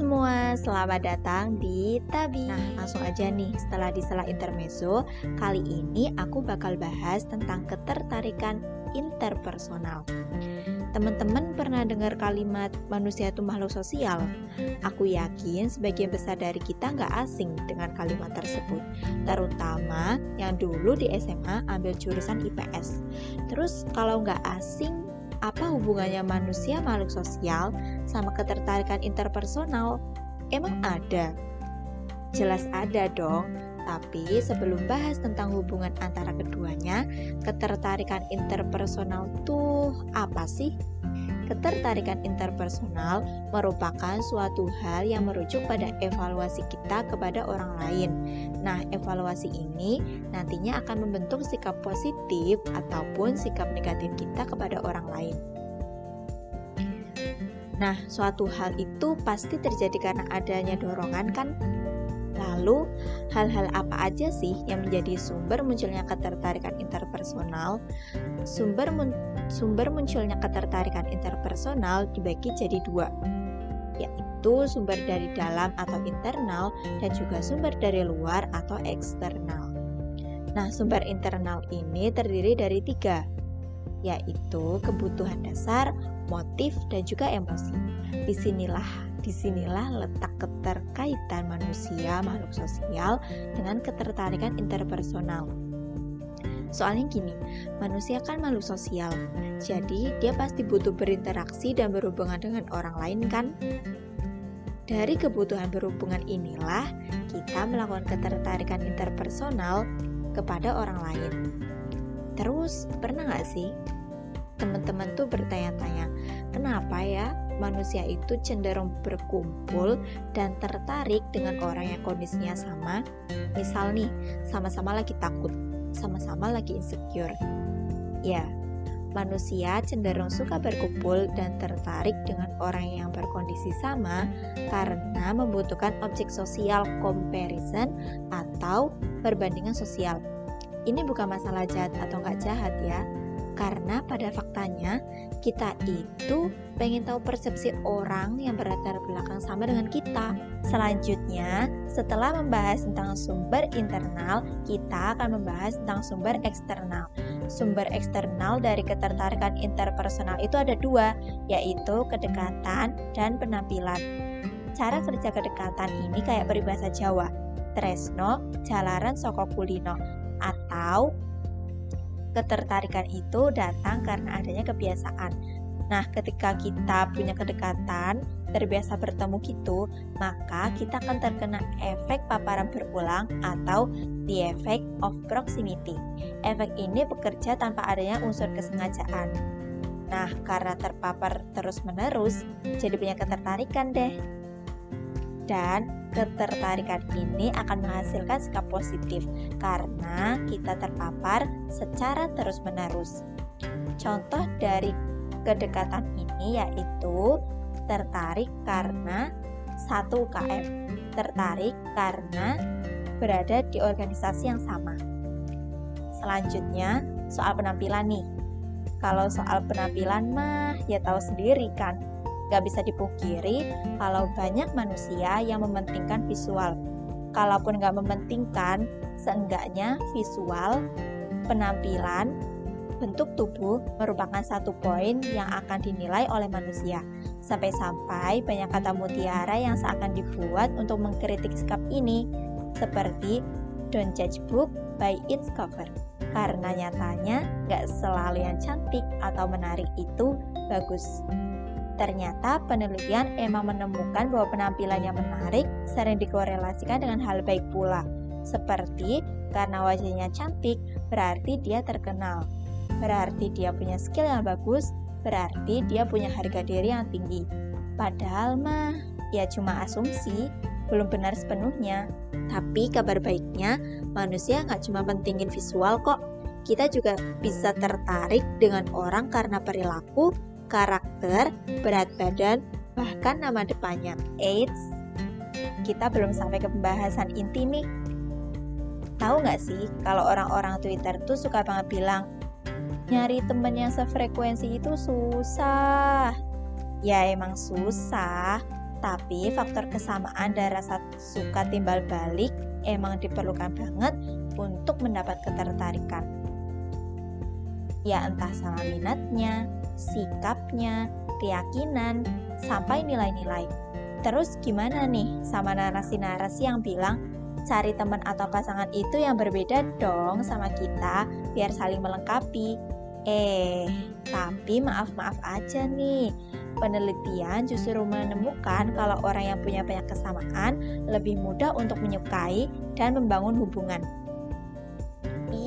semua, selamat datang di Tabi. Nah, langsung aja nih, setelah disela intermezzo, kali ini aku bakal bahas tentang ketertarikan interpersonal. Teman-teman pernah dengar kalimat manusia itu makhluk sosial? Aku yakin sebagian besar dari kita nggak asing dengan kalimat tersebut, terutama yang dulu di SMA ambil jurusan IPS. Terus kalau nggak asing, apa hubungannya manusia makhluk sosial sama ketertarikan interpersonal? Emang ada? Jelas ada dong. Tapi sebelum bahas tentang hubungan antara keduanya, ketertarikan interpersonal tuh apa sih? Ketertarikan interpersonal merupakan suatu hal yang merujuk pada evaluasi kita kepada orang lain. Nah, evaluasi ini nantinya akan membentuk sikap positif ataupun sikap negatif kita kepada orang lain. Nah, suatu hal itu pasti terjadi karena adanya dorongan kan Lalu, hal-hal apa aja sih yang menjadi sumber munculnya ketertarikan interpersonal? Sumber mun sumber munculnya ketertarikan interpersonal dibagi jadi dua, yaitu sumber dari dalam atau internal dan juga sumber dari luar atau eksternal. Nah, sumber internal ini terdiri dari tiga, yaitu kebutuhan dasar, motif, dan juga emosi. Di sinilah Di sinilah letak keterkaitan manusia makhluk sosial dengan ketertarikan interpersonal. Soalnya gini, manusia kan makhluk sosial, jadi dia pasti butuh berinteraksi dan berhubungan dengan orang lain kan? Dari kebutuhan berhubungan inilah kita melakukan ketertarikan interpersonal kepada orang lain. Terus, pernah gak sih teman-teman tuh bertanya-tanya, kenapa ya manusia itu cenderung berkumpul dan tertarik dengan orang yang kondisinya sama? Misal nih, sama-sama lagi takut, sama-sama lagi insecure. Ya, manusia cenderung suka berkumpul dan tertarik dengan orang yang berkondisi sama karena membutuhkan objek sosial comparison atau perbandingan sosial. Ini bukan masalah jahat atau nggak jahat ya, karena pada faktanya kita itu pengen tahu persepsi orang yang berlatar belakang sama dengan kita. Selanjutnya, setelah membahas tentang sumber internal, kita akan membahas tentang sumber eksternal. Sumber eksternal dari ketertarikan interpersonal itu ada dua, yaitu kedekatan dan penampilan. Cara kerja kedekatan ini kayak peribahasa Jawa, tresno, jalaran soko kulino, atau ketertarikan itu datang karena adanya kebiasaan. Nah, ketika kita punya kedekatan, terbiasa bertemu gitu, maka kita akan terkena efek paparan berulang atau the effect of proximity. Efek ini bekerja tanpa adanya unsur kesengajaan. Nah, karena terpapar terus-menerus, jadi punya ketertarikan deh. Dan ketertarikan ini akan menghasilkan sikap positif karena kita terpapar secara terus-menerus. Contoh dari kedekatan ini yaitu tertarik karena satu UKM, tertarik karena berada di organisasi yang sama. Selanjutnya, soal penampilan nih. Kalau soal penampilan mah ya tahu sendiri kan, Gak bisa dipungkiri kalau banyak manusia yang mementingkan visual. Kalaupun gak mementingkan, seenggaknya visual, penampilan, bentuk tubuh merupakan satu poin yang akan dinilai oleh manusia. Sampai-sampai banyak kata mutiara yang seakan dibuat untuk mengkritik sikap ini, seperti don't judge book by its cover. Karena nyatanya gak selalu yang cantik atau menarik itu bagus. Ternyata penelitian emang menemukan bahwa penampilan yang menarik sering dikorelasikan dengan hal baik pula. Seperti karena wajahnya cantik, berarti dia terkenal. Berarti dia punya skill yang bagus, berarti dia punya harga diri yang tinggi. Padahal mah, ya cuma asumsi, belum benar sepenuhnya. Tapi kabar baiknya, manusia nggak cuma pentingin visual kok. Kita juga bisa tertarik dengan orang karena perilaku, karakter, berat badan, bahkan nama depannya. AIDS, kita belum sampai ke pembahasan inti nih. Tahu nggak sih kalau orang-orang Twitter tuh suka banget bilang nyari temen yang sefrekuensi itu susah. Ya emang susah, Tapi faktor kesamaan dan rasa suka timbal balik emang diperlukan banget untuk mendapat ketertarikan. Ya entah sama minatnya, sikapnya, keyakinan, sampai nilai-nilai. Terus gimana nih sama narasi-narasi yang bilang cari teman atau pasangan itu yang berbeda dong sama kita biar saling melengkapi. Eh, tapi maaf-maaf aja nih. Penelitian justru menemukan kalau orang yang punya banyak kesamaan lebih mudah untuk menyukai dan membangun hubungan.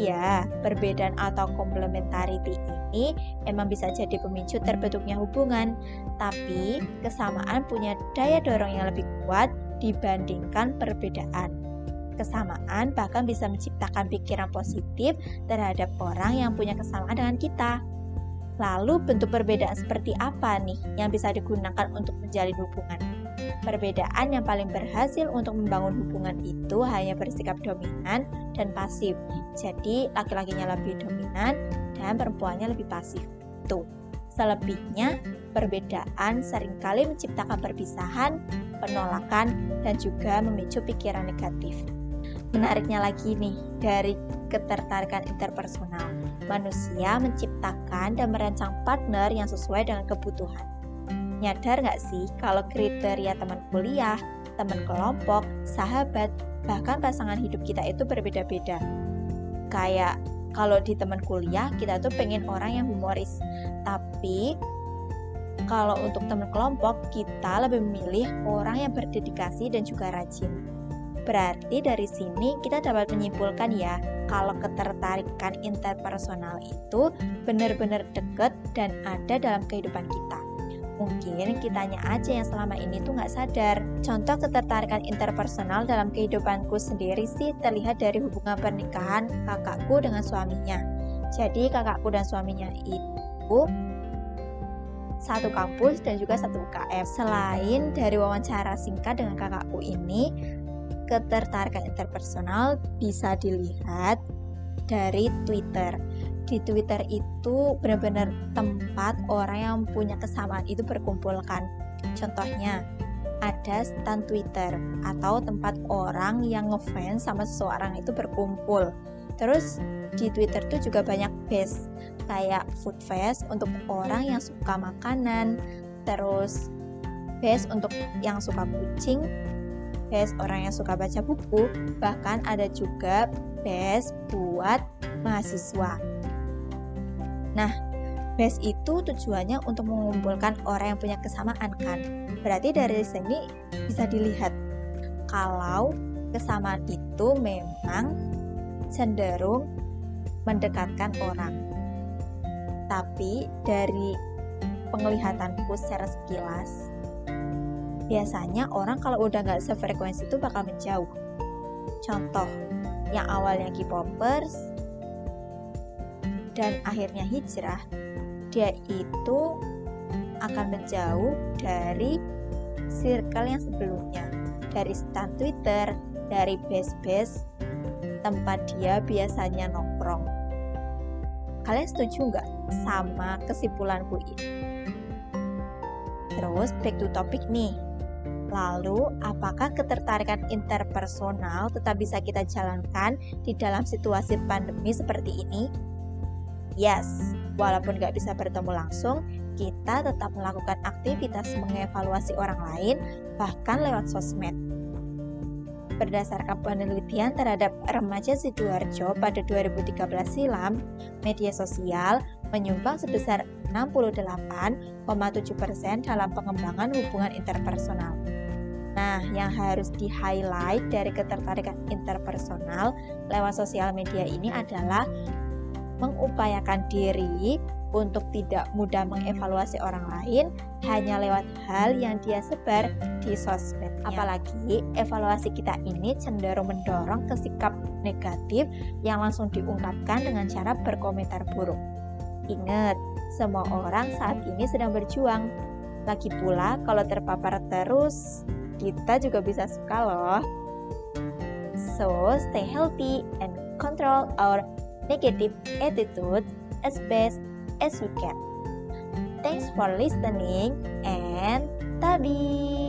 Iya, perbedaan atau complementarity ini emang bisa jadi pemicu terbentuknya hubungan, tapi kesamaan punya daya dorong yang lebih kuat dibandingkan perbedaan kesamaan bahkan bisa menciptakan pikiran positif terhadap orang yang punya kesamaan dengan kita. Lalu bentuk perbedaan seperti apa nih yang bisa digunakan untuk menjalin hubungan? Perbedaan yang paling berhasil untuk membangun hubungan itu hanya bersikap dominan dan pasif. Jadi laki-lakinya lebih dominan dan perempuannya lebih pasif. Tuh. Selebihnya, perbedaan sering kali menciptakan perpisahan, penolakan, dan juga memicu pikiran negatif. Menariknya lagi nih, dari ketertarikan interpersonal, manusia menciptakan dan merancang partner yang sesuai dengan kebutuhan. Nyadar nggak sih kalau kriteria teman kuliah, teman kelompok, sahabat, bahkan pasangan hidup kita itu berbeda-beda. Kayak kalau di teman kuliah kita tuh pengen orang yang humoris, tapi kalau untuk teman kelompok kita lebih memilih orang yang berdedikasi dan juga rajin. Berarti dari sini kita dapat menyimpulkan ya, kalau ketertarikan interpersonal itu benar-benar dekat dan ada dalam kehidupan kita. Mungkin kitanya aja yang selama ini tuh nggak sadar. Contoh ketertarikan interpersonal dalam kehidupanku sendiri sih terlihat dari hubungan pernikahan kakakku dengan suaminya. Jadi kakakku dan suaminya itu satu kampus dan juga satu UKM. Selain dari wawancara singkat dengan kakakku ini, ketertarikan interpersonal bisa dilihat dari Twitter. Di Twitter itu benar-benar tempat orang yang punya kesamaan itu berkumpulkan. Contohnya, ada stand Twitter atau tempat orang yang ngefans sama seseorang itu berkumpul. Terus di Twitter tuh juga banyak base kayak food fest untuk orang yang suka makanan, terus base untuk yang suka kucing, best orang yang suka baca buku, bahkan ada juga best buat mahasiswa. Nah, best itu tujuannya untuk mengumpulkan orang yang punya kesamaan kan. Berarti dari sini bisa dilihat kalau kesamaan itu memang cenderung mendekatkan orang. Tapi dari penglihatanku secara sekilas, biasanya orang kalau udah nggak sefrekuensi itu bakal menjauh. Contoh, yang awalnya K-popers dan akhirnya hijrah, dia itu akan menjauh dari circle yang sebelumnya, dari stand Twitter, dari base-base tempat dia biasanya nongkrong. Kalian setuju nggak sama kesimpulanku ini? Terus back to topic nih, Lalu, apakah ketertarikan interpersonal tetap bisa kita jalankan di dalam situasi pandemi seperti ini? Yes, walaupun nggak bisa bertemu langsung, kita tetap melakukan aktivitas mengevaluasi orang lain, bahkan lewat sosmed. Berdasarkan penelitian terhadap remaja Sidoarjo pada 2013 silam, media sosial menyumbang sebesar 68,7% dalam pengembangan hubungan interpersonal. Nah, yang harus di-highlight dari ketertarikan interpersonal lewat sosial media ini adalah mengupayakan diri untuk tidak mudah mengevaluasi orang lain hanya lewat hal yang dia sebar di sosmed. Apalagi evaluasi kita ini cenderung mendorong ke sikap negatif yang langsung diungkapkan dengan cara berkomentar buruk. Ingat, semua orang saat ini sedang berjuang. Lagi pula, kalau terpapar terus, kita juga bisa suka loh. So, stay healthy and control our negative attitude as best as we can. Thanks for listening and tabi.